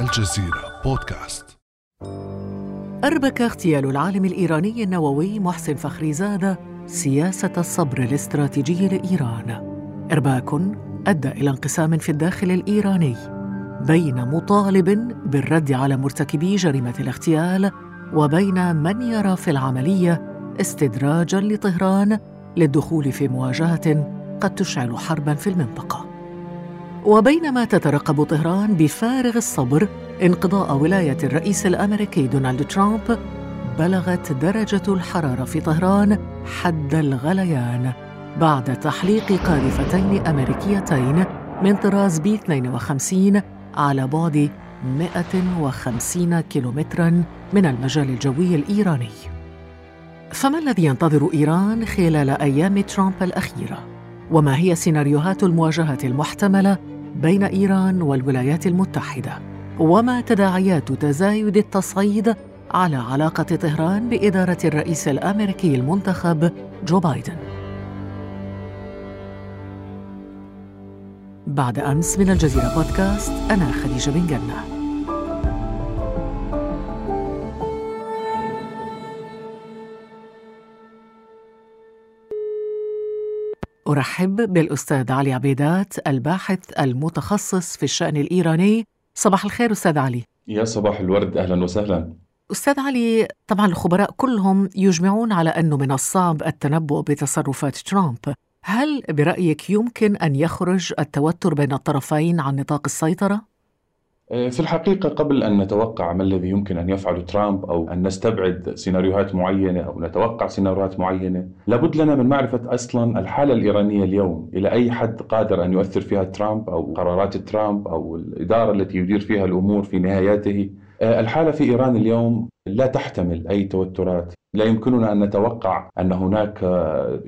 الجزيرة بودكاست. أربك اغتيال العالم الإيراني النووي محسن فخريزادة سياسة الصبر الاستراتيجي لإيران. إرباك أدى إلى انقسام في الداخل الإيراني بين مطالب بالرد على مرتكبي جريمة الاغتيال وبين من يرى في العملية استدراجا لطهران للدخول في مواجهة قد تشعل حربا في المنطقة. وبينما تترقب طهران بفارغ الصبر انقضاء ولاية الرئيس الأمريكي دونالد ترامب بلغت درجة الحرارة في طهران حد الغليان بعد تحليق قاذفتين أمريكيتين من طراز بي 52 على بعد 150 كيلومترا من المجال الجوي الإيراني فما الذي ينتظر إيران خلال أيام ترامب الأخيرة؟ وما هي سيناريوهات المواجهة المحتملة بين إيران والولايات المتحدة؟ وما تداعيات تزايد التصعيد على علاقة طهران بإدارة الرئيس الأمريكي المنتخب جو بايدن؟ بعد أمس من الجزيرة بودكاست أنا خديجة بن جنة أرحب بالأستاذ علي عبيدات الباحث المتخصص في الشأن الإيراني. صباح الخير أستاذ علي. يا صباح الورد أهلا وسهلا. أستاذ علي طبعا الخبراء كلهم يجمعون على أنه من الصعب التنبؤ بتصرفات ترامب. هل برأيك يمكن أن يخرج التوتر بين الطرفين عن نطاق السيطرة؟ آه، في الحقيقة قبل أن نتوقع ما الذي يمكن أن يفعله ترامب أو أن نستبعد سيناريوهات معينة أو نتوقع سيناريوهات معينة لابد لنا من معرفة أصلا الحالة الإيرانية اليوم إلى أي حد قادر أن يؤثر فيها ترامب أو قرارات ترامب أو الإدارة التي يدير فيها الأمور في نهاياته. الحالة في إيران اليوم لا تحتمل أي توترات. لا يمكننا أن نتوقع أن هناك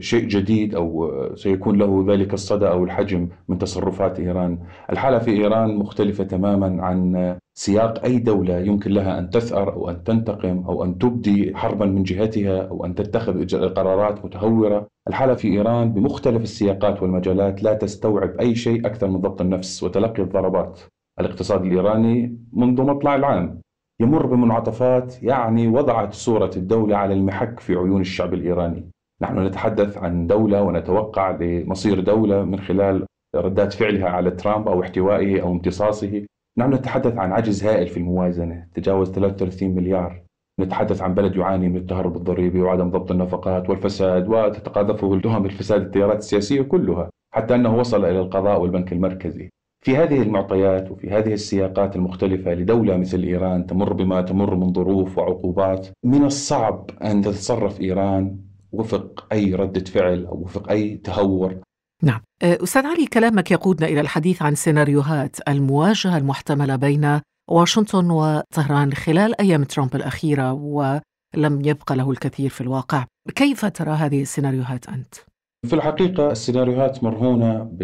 شيء جديد أو سيكون له ذلك الصدى أو الحجم من تصرفات إيران. الحالة في إيران مختلفة تماما عن سياق أي دولة يمكن لها أن تثأر أو أن تنتقم أو أن تبدي حربا من جهتها أو أن تتخذ قرارات متهورة. الحالة في إيران بمختلف السياقات والمجالات لا تستوعب أي شيء أكثر من ضبط النفس وتلقي الضربات. الاقتصاد الإيراني منذ مطلع العام. يمر بمنعطفات يعني وضعت صورة الدولة على المحك في عيون الشعب الإيراني. نحن نتحدث عن دولة ونتوقع لمصير دولة من خلال ردات فعلها على ترامب أو احتوائه أو امتصاصه. نحن نتحدث عن عجز هائل في الموازنة تجاوز 33 مليار. نتحدث عن بلد يعاني من التهرب الضريبي وعدم ضبط النفقات والفساد وتتقاذفه تهم الفساد التيارات السياسية كلها حتى أنه وصل إلى القضاء والبنك المركزي. في هذه المعطيات وفي هذه السياقات المختلفة لدولة مثل إيران تمر بما تمر من ظروف وعقوبات من الصعب أن تتصرف إيران وفق أي ردة فعل أو وفق أي تهور. نعم. أه، أستاذ علي كلامك يقودنا إلى الحديث عن سيناريوهات المواجهة المحتملة بين واشنطن وطهران خلال أيام ترامب الأخيرة ولم يبقى له الكثير في الواقع. كيف ترى هذه السيناريوهات أنت؟ في الحقيقة السيناريوهات مرهونة ب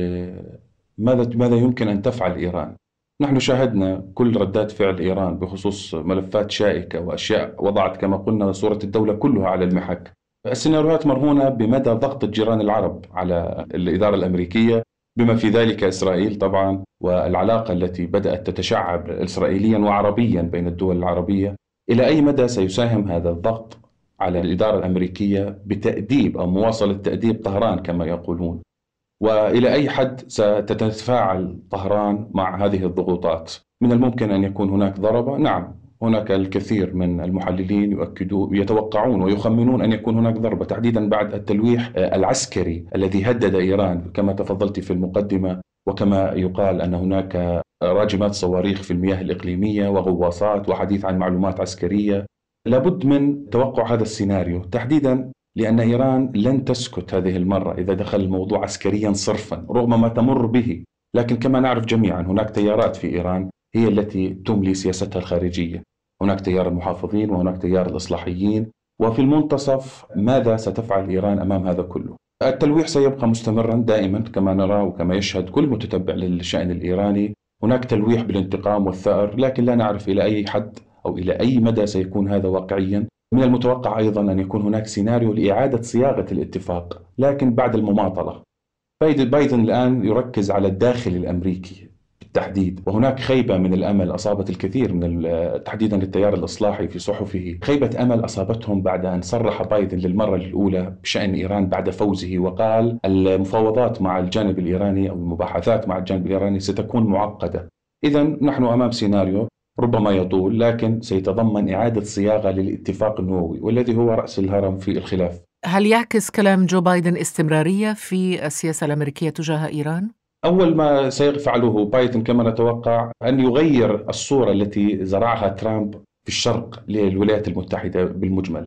ماذا ماذا يمكن أن تفعل إيران؟ نحن شاهدنا كل ردات فعل إيران بخصوص ملفات شائكة وأشياء وضعت كما قلنا صورة الدولة كلها على المحك. السيناريوهات مرهونة بمدى ضغط الجيران العرب على الإدارة الأمريكية بما في ذلك إسرائيل طبعا والعلاقة التي بدأت تتشعب اسرائيليا وعربيا بين الدول العربية إلى أي مدى سيساهم هذا الضغط على الإدارة الأمريكية بتأديب أو مواصلة تأديب طهران كما يقولون وإلى أي حد ستتفاعل طهران مع هذه الضغوطات؟ من الممكن أن يكون هناك ضربة؟ نعم، هناك الكثير من المحللين يؤكدون يتوقعون ويخمنون أن يكون هناك ضربة تحديدا بعد التلويح العسكري الذي هدد إيران كما تفضلت في المقدمة وكما يقال أن هناك راجمات صواريخ في المياه الإقليمية وغواصات وحديث عن معلومات عسكرية لابد من توقع هذا السيناريو تحديدا لأن إيران لن تسكت هذه المرة إذا دخل الموضوع عسكريا صرفا رغم ما تمر به. لكن كما نعرف جميعا هناك تيارات في إيران هي التي تملي سياستها الخارجية. هناك تيار المحافظين وهناك تيار الإصلاحيين. وفي المنتصف ماذا ستفعل إيران أمام هذا كله؟ التلويح سيبقى مستمرا دائما كما نرى وكما يشهد كل متتبع للشأن الإيراني. هناك تلويح بالانتقام والثأر لكن لا نعرف إلى أي حد أو إلى أي مدى سيكون هذا واقعيا. من المتوقع أيضا أن يكون هناك سيناريو لإعادة صياغة الاتفاق لكن بعد المماطلة. بايدن الآن يركز على الداخل الأمريكي بالتحديد وهناك خيبة من الأمل أصابت الكثير من تحديدا التيار الإصلاحي في صحفه. خيبة أمل أصابتهم بعد أن صرح بايدن للمرة الأولى بشأن إيران بعد فوزه وقال المفاوضات مع الجانب الإيراني أو المباحثات مع الجانب الإيراني ستكون معقدة. إذا نحن أمام سيناريو ربما يطول لكن سيتضمن إعادة صياغة للاتفاق النووي والذي هو رأس الهرم في الخلاف هل يعكس كلام جو بايدن استمرارية في السياسة الأمريكية تجاه إيران؟ أول ما سيفعله بايدن كما نتوقع أن يغير الصورة التي زرعها ترامب في الشرق للولايات المتحدة بالمجمل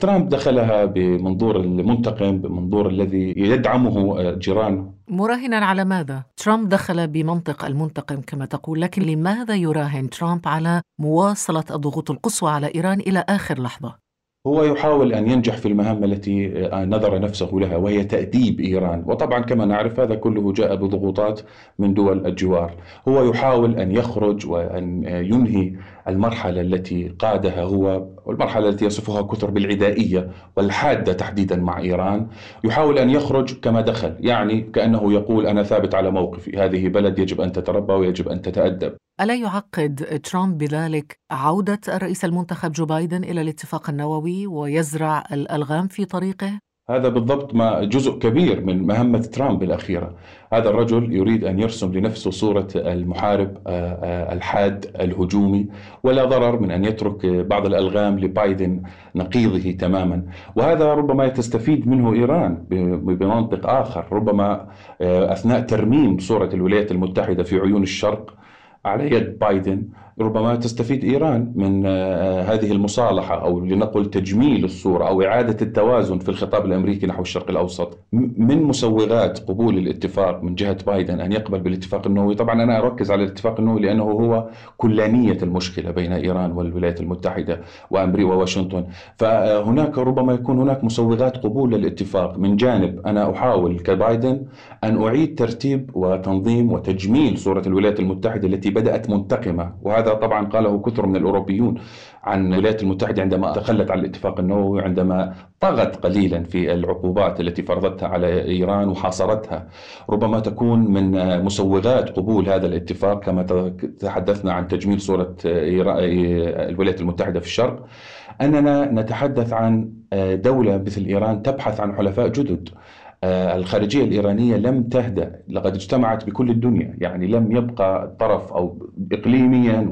ترامب دخلها بمنظور المنتقم بمنظور الذي يدعمه جيرانه مراهنا على ماذا؟ ترامب دخل بمنطق المنتقم كما تقول لكن لماذا يراهن ترامب على مواصلة الضغوط القصوى على إيران إلى آخر لحظة؟ هو يحاول أن ينجح في المهمه التي آه، نظر نفسه لها وهي تأديب إيران، وطبعا كما نعرف هذا كله جاء بضغوطات من دول الجوار، هو يحاول أن يخرج وأن ينهي المرحلة التي قادها هو والمرحلة التي يصفها كثر بالعدائية والحادة تحديدا مع إيران، يحاول أن يخرج كما دخل، يعني كأنه يقول أنا ثابت على موقفي، هذه بلد يجب أن تتربى ويجب أن تتأدب. ألا يعقد ترامب بذلك عودة الرئيس المنتخب جو بايدن إلى الاتفاق النووي ويزرع الألغام في طريقه؟ هذا بالضبط ما جزء كبير من مهمة ترامب الأخيرة. هذا الرجل يريد أن يرسم لنفسه صورة المحارب آه، آه، الحاد الهجومي ولا ضرر من أن يترك بعض الألغام لبايدن نقيضه تماما. وهذا ربما تستفيد منه إيران بمنطق آخر. ربما آه، أثناء ترميم صورة الولايات المتحدة في عيون الشرق على يد بايدن ربما تستفيد إيران من آه، هذه المصالحة أو لنقل تجميل الصورة أو إعادة التوازن في الخطاب الأمريكي نحو الشرق الأوسط. من مسوغات قبول الاتفاق من جهة بايدن أن يقبل بالاتفاق النووي، طبعا أنا أركز على الاتفاق النووي لأنه هو كلانية المشكلة بين إيران والولايات المتحدة وامريكا وواشنطن، فهناك ربما يكون هناك مسوغات قبول الاتفاق من جانب أنا أحاول كبايدن أن أعيد ترتيب وتنظيم وتجميل صورة الولايات المتحدة التي بدأت منتقمة وهذا هذا طبعا قاله كثر من الأوروبيون عن الولايات المتحدة عندما تخلت عن الاتفاق النووي عندما طغت قليلا في العقوبات التي فرضتها على إيران وحاصرتها. ربما تكون من مسوغات قبول هذا الاتفاق كما تحدثنا عن تجميل صورة الولايات المتحدة في الشرق. أننا نتحدث عن دولة مثل إيران تبحث عن حلفاء جدد. الخارجية الإيرانية لم تهدأ لقد اجتمعت بكل الدنيا يعني لم يبقى طرف أو إقليميا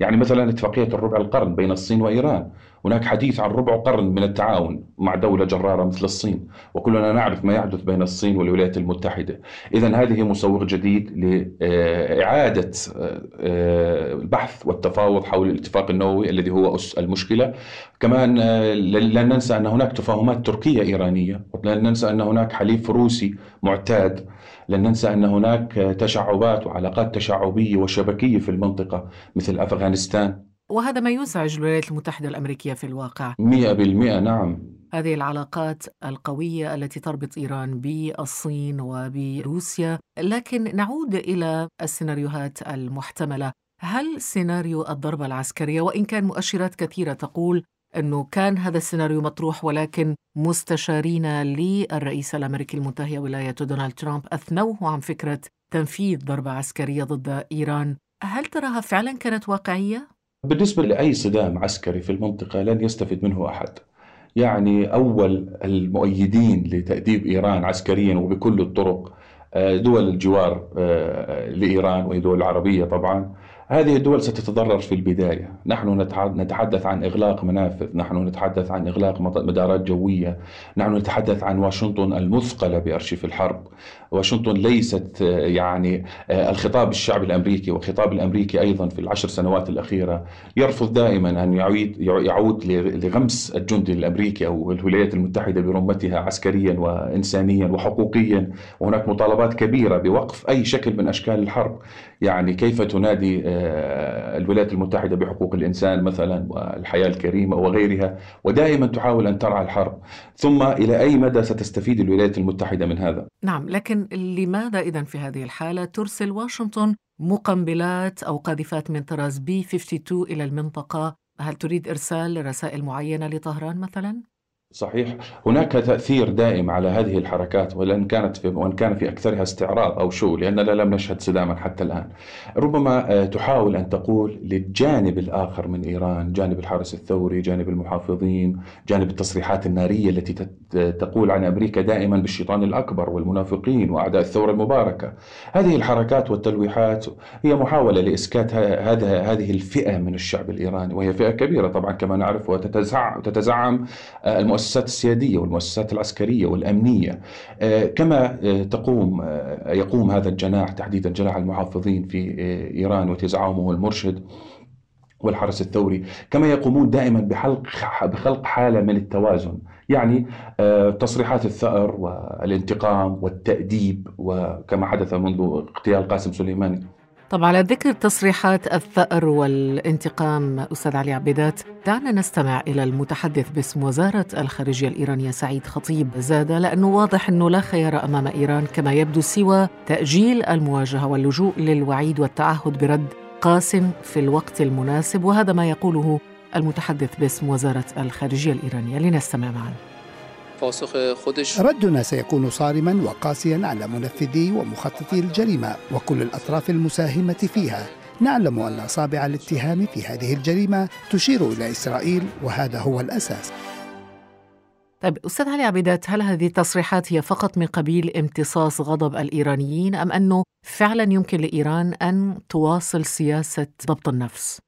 يعني مثلا اتفاقية الربع القرن بين الصين وإيران. هناك حديث عن ربع قرن من التعاون مع دولة جرارة مثل الصين وكلنا نعرف ما يحدث بين الصين والولايات المتحدة. إذا هذه مسوغ جديد لإعادة آه، البحث والتفاوض حول الاتفاق النووي الذي هو أس المشكلة. كمان آه، لن ننسى أن هناك تفاهمات تركية إيرانية لن ننسى أن هناك حليف روسي معتاد لن ننسى أن هناك تشعبات وعلاقات تشعبية وشبكية في المنطقة مثل أفغانستان. وهذا ما يزعج الولايات المتحدة الأمريكية في الواقع. مئة بالمئة نعم. هذه العلاقات القوية التي تربط إيران بالصين وبروسيا. لكن نعود إلى السيناريوهات المحتملة. هل سيناريو الضربة العسكرية وإن كان مؤشرات كثيرة تقول أنه كان هذا السيناريو مطروح ولكن مستشارين للرئيس الأمريكي المنتهي ولاية دونالد ترامب أثنوه عن فكرة تنفيذ ضربة عسكرية ضد إيران. هل تراها فعلا كانت واقعية؟ بالنسبة لأي صدام عسكري في المنطقة لن يستفيد منه أحد. يعني أول المؤيدين لتأديب إيران عسكريا وبكل الطرق آه، دول الجوار آه، لإيران وهي دول العربية طبعا هذه الدول ستتضرر في البداية. نحن نتحدث عن إغلاق منافذ نحن نتحدث عن إغلاق مدارات جوية نحن نتحدث عن واشنطن المثقلة بأرشيف الحرب. واشنطن ليست يعني الخطاب الشعبي الأمريكي والخطاب الأمريكي أيضا في العشر سنوات الأخيرة يرفض دائما أن يعيد, يعود لغمس الجندي الأمريكي أو الولايات المتحدة برمتها عسكريا وإنسانيا وحقوقيا. وهناك مطالبات كبيرة بوقف أي شكل من أشكال الحرب. يعني كيف تنادي آه، الولايات المتحدة بحقوق الإنسان مثلا والحياة الكريمة وغيرها ودائما تحاول أن ترعى الحرب ثم إلى أي مدى ستستفيد الولايات المتحدة من هذا؟ نعم لكن لماذا إذا في هذه الحالة ترسل واشنطن مقنبلات أو قاذفات من طراز بي 52 إلى المنطقة هل تريد إرسال رسائل معينة لطهران مثلا؟ صحيح. هناك تأثير دائم على هذه الحركات وإن كانت في وإن كان في أكثرها استعراض أو شو لأننا لم نشهد صداما حتى الآن. ربما آه، تحاول أن تقول للجانب الآخر من إيران جانب الحرس الثوري جانب المحافظين جانب التصريحات النارية التي تقول عن أمريكا دائما بالشيطان الأكبر والمنافقين وأعداء الثورة المباركة. هذه الحركات والتلويحات هي محاولة لإسكات هذا هذه الفئة من الشعب الإيراني وهي فئة كبيرة طبعا كما نعرف وتتزعم آه، المؤسسات المؤسسات السيادية والمؤسسات العسكرية والأمنية. آه، كما آه، تقوم آه، يقوم هذا الجناح تحديدا جناح المحافظين في إيران وتزعمه المرشد والحرس الثوري. كما يقومون دائما بحلق بخلق حالة من التوازن. يعني تصريحات الثأر والانتقام والتأديب وكما حدث منذ اغتيال قاسم سليماني طب على ذكر تصريحات الثأر والانتقام أستاذ علي عبيدات دعنا نستمع إلى المتحدث باسم وزارة الخارجية الإيرانية سعيد خطيب. زاد لأنه واضح أنه لا خيار أمام إيران كما يبدو سوى تأجيل المواجهة واللجوء للوعيد والتعهد برد قاسم في الوقت المناسب وهذا ما يقوله المتحدث باسم وزارة الخارجية الإيرانية. لنستمع معا. پاسخ خودش ردنا سيكون صارما وقاسيا على منفذي ومخططي الجريمة وكل الأطراف المساهمة فيها. نعلم أن أصابع الاتهام في هذه الجريمة تشير إلى إسرائيل وهذا هو الأساس. طيب أستاذ علي عبيدات هل هذه التصريحات هي فقط من قبيل امتصاص غضب الإيرانيين أم أنه فعلا يمكن لإيران أن تواصل سياسة ضبط النفس؟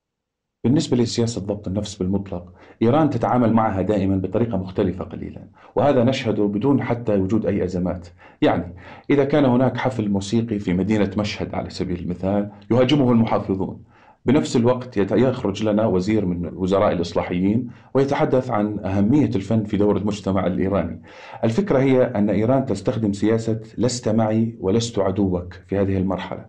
بالنسبة لسياسة ضبط النفس بالمطلق إيران تتعامل معها دائما بطريقة مختلفة قليلا وهذا نشهده بدون حتى وجود أي أزمات. يعني إذا كان هناك حفل موسيقي في مدينة مشهد على سبيل المثال يهاجمه المحافظون. بنفس الوقت يخرج لنا وزير من وزراء الإصلاحيين ويتحدث عن أهمية الفن في دور المجتمع الإيراني. الفكرة هي أن إيران تستخدم سياسة لست معي ولست عدوك في هذه المرحلة.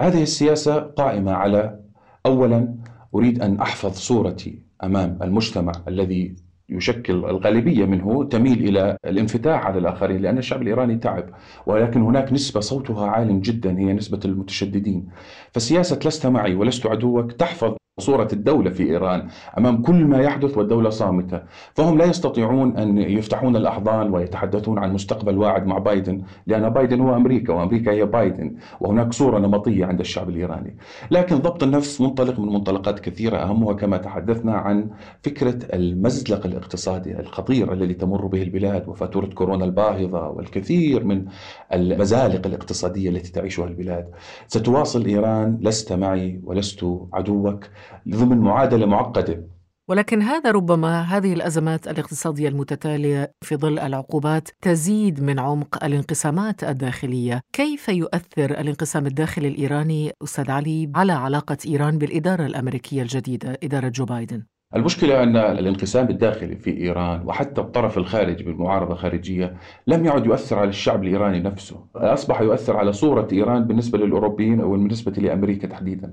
هذه السياسة قائمة على أولا أريد أن أحفظ صورتي أمام المجتمع الذي يشكل الغالبية منه تميل إلى الانفتاح على الآخرين لأن الشعب الإيراني تعب ولكن هناك نسبة صوتها عال جدا هي نسبة المتشددين. فسياسة لست معي ولست عدوك تحفظ صورة الدولة في إيران أمام كل ما يحدث والدولة صامتة. فهم لا يستطيعون أن يفتحون الأحضان ويتحدثون عن مستقبل واعد مع بايدن لأن بايدن هو أمريكا وأمريكا هي بايدن وهناك صورة نمطية عند الشعب الإيراني. لكن ضبط النفس منطلق من منطلقات كثيرة أهمها كما تحدثنا عن فكرة المزلق الاقتصادي الخطير الذي تمر به البلاد وفاتورة كورونا الباهظة والكثير من المزالق الاقتصادية التي تعيشها البلاد. ستواصل إيران لست معي ولست عدوك. ضمن معادلة معقدة ولكن هذا ربما هذه الأزمات الاقتصادية المتتالية في ظل العقوبات تزيد من عمق الانقسامات الداخلية، كيف يؤثر الانقسام الداخلي الإيراني أستاذ علي على علاقة إيران بالإدارة الأمريكية الجديدة، إدارة جو بايدن؟ المشكلة أن الانقسام الداخلي في إيران وحتى الطرف الخارجي بالمعارضة الخارجية لم يعد يؤثر على الشعب الإيراني نفسه. أصبح يؤثر على صورة إيران بالنسبة للأوروبيين أو بالنسبة لأمريكا تحديدا.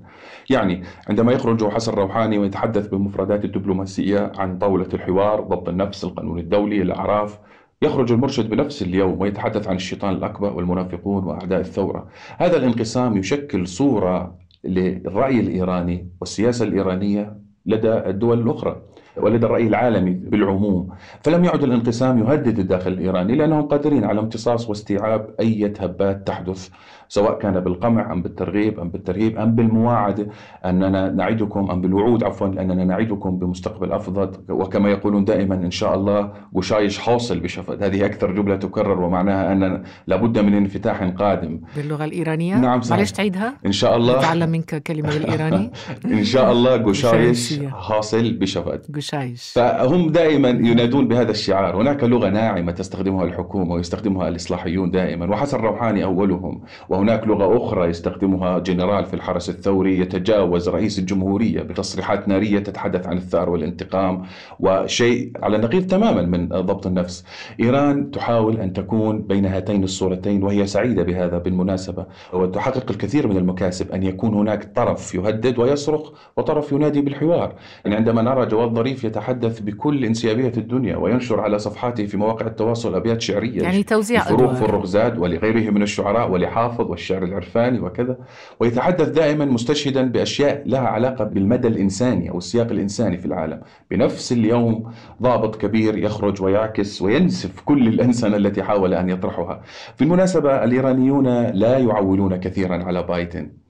يعني عندما يخرج حسن روحاني ويتحدث بمفردات الدبلوماسية عن طاولة الحوار ضبط النفس القانون الدولي الأعراف يخرج المرشد بنفس اليوم ويتحدث عن الشيطان الأكبر والمنافقون وأعداء الثورة. هذا الانقسام يشكل صورة للرأي الإيراني والسياسة الإيرانية لدى الدول الأخرى. ولدى الرأي العالمي بالعموم. فلم يعد الانقسام يهدد الداخل الإيراني لأنهم قادرين على امتصاص واستيعاب أي هبات تحدث سواء كان بالقمع أم بالترغيب أم بالترهيب أم بالمواعدة أننا نعدكم أم بالوعود عفوا أننا نعدكم بمستقبل أفضل. وكما يقولون دائما إن شاء الله وشايش حاصل بشفت هذه أكثر جملة تكرر ومعناها أن لابد من انفتاح قادم. باللغة الإيرانية؟ نعم صحيح. معلش تعيدها. إن شاء الله. نتعلم منك كلمة بالإيراني. إن شاء الله قشايش حاصل بشفت قشايش فهم دائما ينادون بهذا الشعار. هناك لغة ناعمة تستخدمها الحكومة ويستخدمها الإصلاحيون دائما وحسن روحاني أولهم. وهناك لغة أخرى يستخدمها جنرال في الحرس الثوري يتجاوز رئيس الجمهورية بتصريحات نارية تتحدث عن الثأر والانتقام وشيء على نقيض تماما من ضبط النفس. إيران تحاول أن تكون بين هاتين الصورتين وهي سعيدة بهذا بالمناسبة. وتحقق الكثير من المكاسب أن يكون هناك طرف يهدد ويصرخ وطرف ينادي بالحوار. يعني عندما نرى جواد ظريف يتحدث بكل انسيابية الدنيا وينشر على صفحاته في مواقع التواصل أبيات شعرية يعني توزيع فروخ فرخزاد ولغيره من الشعراء ولحافظ والشعر العرفاني وكذا. ويتحدث دائما مستشهدا بأشياء لها علاقة بالمدى الإنساني أو السياق الإنساني في العالم. بنفس اليوم ضابط كبير يخرج ويعكس وينسف كل الأنسنة التي حاول أن يطرحها. في المناسبة الإيرانيون لا يعولون كثيرا على بايدن.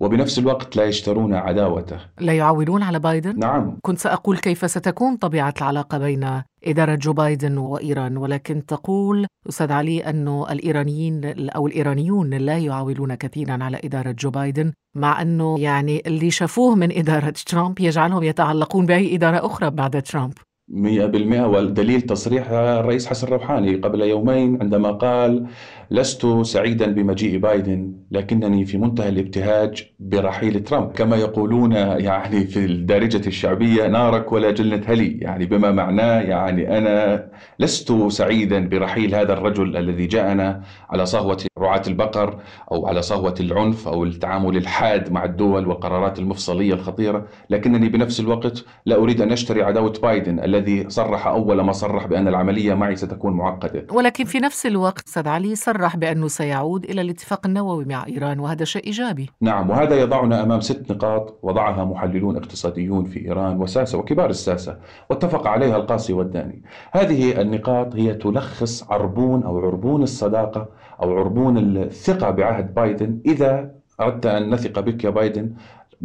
وبنفس الوقت لا يشترون عداوته. لا يعولون على بايدن؟ نعم. كنت سأقول كيف ستكون طبيعة العلاقة بين إدارة جو بايدن وإيران ولكن تقول أستاذ علي أن الإيرانيين أو الإيرانيون لا يعولون كثيرا على إدارة جو بايدن مع أنه يعني اللي شافوه من إدارة ترامب يجعلهم يتعلقون بأي إدارة أخرى بعد ترامب. مئة بالمئة والدليل تصريح الرئيس حسن روحاني قبل يومين عندما قال لست سعيدا بمجيء بايدن لكنني في منتهى الابتهاج برحيل ترامب. كما يقولون يعني في الدارجة الشعبية نارك ولا جنة هلي. يعني بما معناه يعني أنا لست سعيدا برحيل هذا الرجل الذي جاءنا على صهوة رعاة البقر أو على صهوة العنف أو التعامل الحاد مع الدول والقرارات المفصلية الخطيرة. لكنني بنفس الوقت لا أريد أن أشتري عداوة بايدن الذي صرح أول ما صرح بأن العملية معي ستكون معقدة. ولكن في نفس الوقت سيد علي صرح بأنه سيعود إلى الاتفاق النووي مع إيران وهذا شيء إيجابي. نعم وهذا يضعنا أمام ست نقاط وضعها محللون اقتصاديون في إيران وساسة وكبار الساسة واتفق عليها القاسي والداني. هذه النقاط هي تلخص عربون أو عربون الصداقة أو عربون الثقة بعهد بايدن. إذا أردت أن نثق بك يا بايدن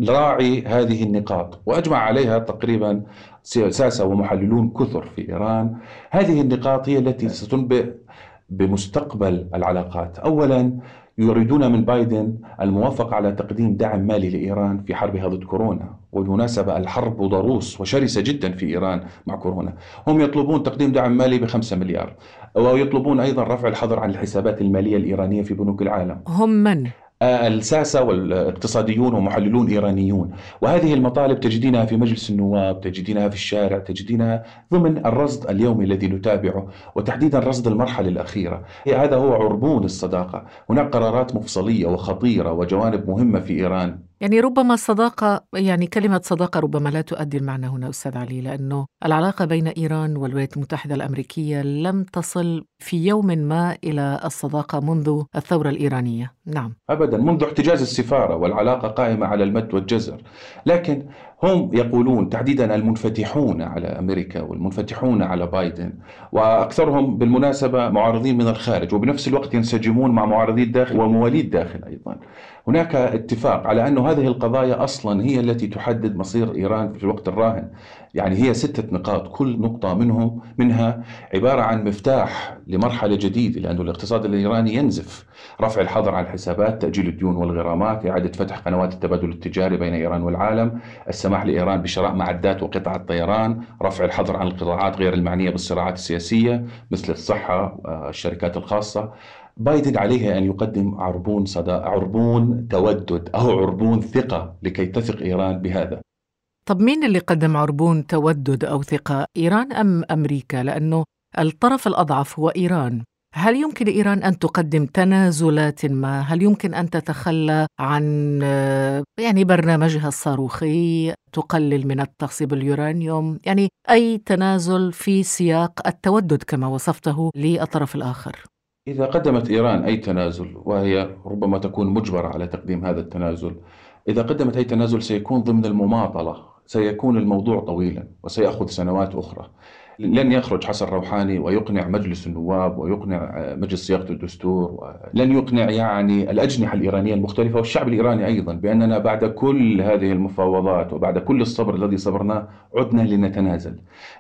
راعي هذه النقاط. وأجمع عليها تقريبا ساسة ومحللون كثر في إيران. هذه النقاط هي التي ستنبئ بمستقبل العلاقات. اولا يريدون من بايدن الموافقة على تقديم دعم مالي لإيران في حربها ضد كورونا. وبالمناسبة الحرب ضروس وشرسة جدا في إيران مع كورونا. هم يطلبون تقديم دعم مالي بخمسة مليار. ويطلبون أيضا رفع الحظر عن الحسابات المالية الإيرانية في بنوك العالم. هم من؟ الساسة والاقتصاديون ومحللون إيرانيون. وهذه المطالب تجدينها في مجلس النواب تجدينها في الشارع تجدينها ضمن الرصد اليومي الذي نتابعه وتحديدا رصد المرحلة الأخيرة. هذا هو عربون الصداقة. هناك قرارات مفصلية وخطيرة وجوانب مهمة في إيران. يعني ربما الصداقة يعني كلمة صداقة ربما لا تؤدي المعنى هنا أستاذ علي لأنه العلاقة بين إيران والولايات المتحدة الأمريكية لم تصل في يوم ما إلى الصداقة منذ الثورة الإيرانية. نعم. أبدا منذ احتجاز السفارة والعلاقة قائمة على المد والجزر. لكن هم يقولون تحديدا المنفتحون على أمريكا والمنفتحون على بايدن وأكثرهم بالمناسبة معارضين من الخارج وبنفس الوقت ينسجمون مع معارضي الداخل وموالي الداخل أيضا. هناك اتفاق على أن هذه القضايا أصلا هي التي تحدد مصير إيران في الوقت الراهن يعني هي ستة نقاط كل نقطة منهم منها عبارة عن مفتاح لمرحلة جديدة لأن الاقتصاد الإيراني ينزف. رفع الحظر على الحسابات تأجيل الديون والغرامات إعادة فتح قنوات التبادل التجاري بين إيران والعالم السماح لإيران بشراء معدات وقطع الطيران رفع الحظر عن القطاعات غير المعنية بالصراعات السياسية مثل الصحة والشركات الخاصة. بايدن عليه أن يقدم عربون صدا عربون تودد أو عربون ثقة لكي تثق إيران بهذا. طب مين اللي قدم عربون تودد أو ثقة إيران أم أمريكا؟ لأنه الطرف الأضعف هو إيران. هل يمكن إيران أن تقدم تنازلات ما؟ هل يمكن أن تتخلى عن يعني برنامجها الصاروخي تقلل من التخصيب اليورانيوم؟ يعني أي تنازل في سياق التودد كما وصفته للطرف الآخر؟ إذا قدمت إيران أي تنازل وهي ربما تكون مجبرة على تقديم هذا التنازل إذا قدمت أي تنازل سيكون ضمن المماطلة سيكون الموضوع طويلا وسيأخذ سنوات أخرى. لن يخرج حسن روحاني ويقنع مجلس النواب ويقنع مجلس صياغة الدستور لن يقنع يعني الأجنحة الإيرانية المختلفة والشعب الإيراني أيضا بأننا بعد كل هذه المفاوضات وبعد كل الصبر الذي صبرناه عدنا لنتنازل.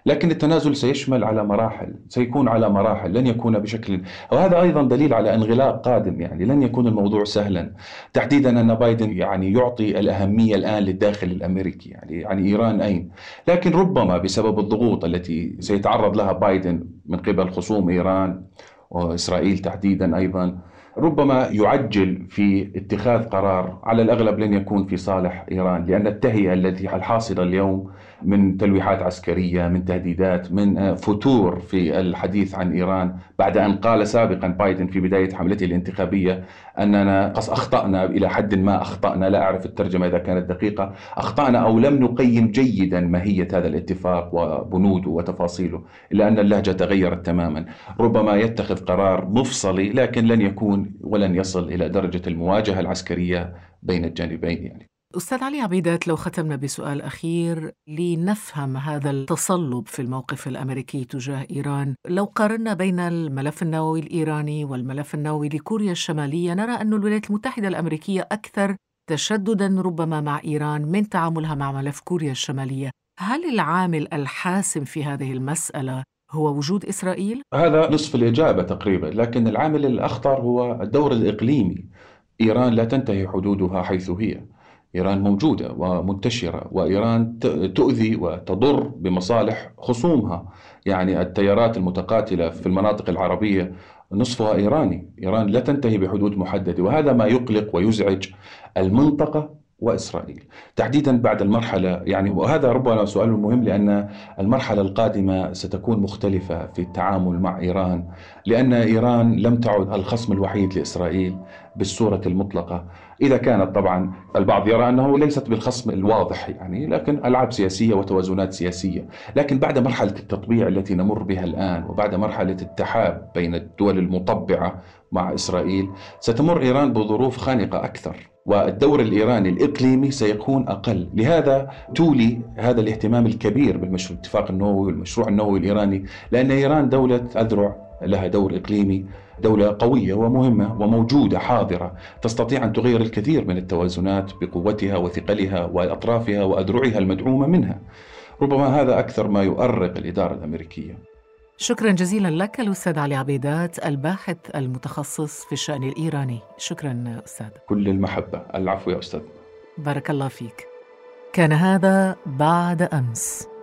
لكن التنازل سيشمل على مراحل سيكون على مراحل لن يكون بشكل وهذا أيضا دليل على انغلاق قادم يعني لن يكون الموضوع سهلا. تحديدا أن بايدن يعني يعطي الأهمية الآن للداخل الأمريكي يعني يعني إيران أين؟ لكن ربما بسبب الضغوط التي سيتعرض لها بايدن من قبل خصوم إيران وإسرائيل تحديدا أيضا ربما يعجل في اتخاذ قرار على الأغلب لن يكون في صالح إيران لأن التهيئة التي الحاصلة اليوم من تلويحات عسكرية من تهديدات من فتور في الحديث عن إيران. بعد أن قال سابقا بايدن في بداية حملته الانتخابية أننا أخطأنا إلى حد ما أخطأنا. لا أعرف الترجمة إذا كانت دقيقة. أخطأنا أو لم نقيم جيدا ماهية هذا الاتفاق وبنوده وتفاصيله إلا أن اللهجة تغيرت تماما. ربما يتخذ قرار مفصلي لكن لن يكون ولن يصل إلى درجة المواجهة العسكرية بين الجانبين يعني. أستاذ علي عبيدات لو ختمنا بسؤال أخير لنفهم هذا التصلب في الموقف الأمريكي تجاه إيران. لو قارنا بين الملف النووي الإيراني والملف النووي لكوريا الشمالية نرى أن الولايات المتحدة الأمريكية أكثر تشددا ربما مع إيران من تعاملها مع ملف كوريا الشمالية. هل العامل الحاسم في هذه المسألة هو وجود إسرائيل؟ هذا نصف الإجابة تقريبا لكن العامل الأخطر هو الدور الإقليمي. إيران لا تنتهي حدودها حيث هي. إيران موجودة ومنتشرة وإيران تؤذي وتضر بمصالح خصومها. يعني التيارات المتقاتلة في المناطق العربية نصفها إيراني. إيران لا تنتهي بحدود محددة وهذا ما يقلق ويزعج المنطقة وإسرائيل. تحديدا بعد المرحلة يعني وهذا ربما سؤال مهم لأن المرحلة القادمة ستكون مختلفة في التعامل مع إيران لأن إيران لم تعد الخصم الوحيد لإسرائيل بالصورة المطلقة. إذا كانت طبعا البعض يرى أنه ليست بالخصم الواضح يعني لكن ألعاب سياسية وتوازنات سياسية. لكن بعد مرحلة التطبيع التي نمر بها الآن وبعد مرحلة التحاب بين الدول المطبعة مع إسرائيل ستمر إيران بظروف خانقة أكثر والدور الإيراني الإقليمي سيكون أقل. لهذا تولي هذا الاهتمام الكبير بالمشروع الاتفاق النووي والمشروع النووي الإيراني لأن إيران دولة أذرع لها دور إقليمي دولة قوية ومهمة وموجودة حاضرة تستطيع أن تغير الكثير من التوازنات بقوتها وثقلها وأطرافها وأذرعها المدعومة منها. ربما هذا أكثر ما يؤرق الإدارة الأمريكية. شكرا جزيلا لك الأستاذ علي عبيدات الباحث المتخصص في الشأن الإيراني. شكرا أستاذ. كل المحبة. العفو يا أستاذ. بارك الله فيك. كان هذا بعد أمس.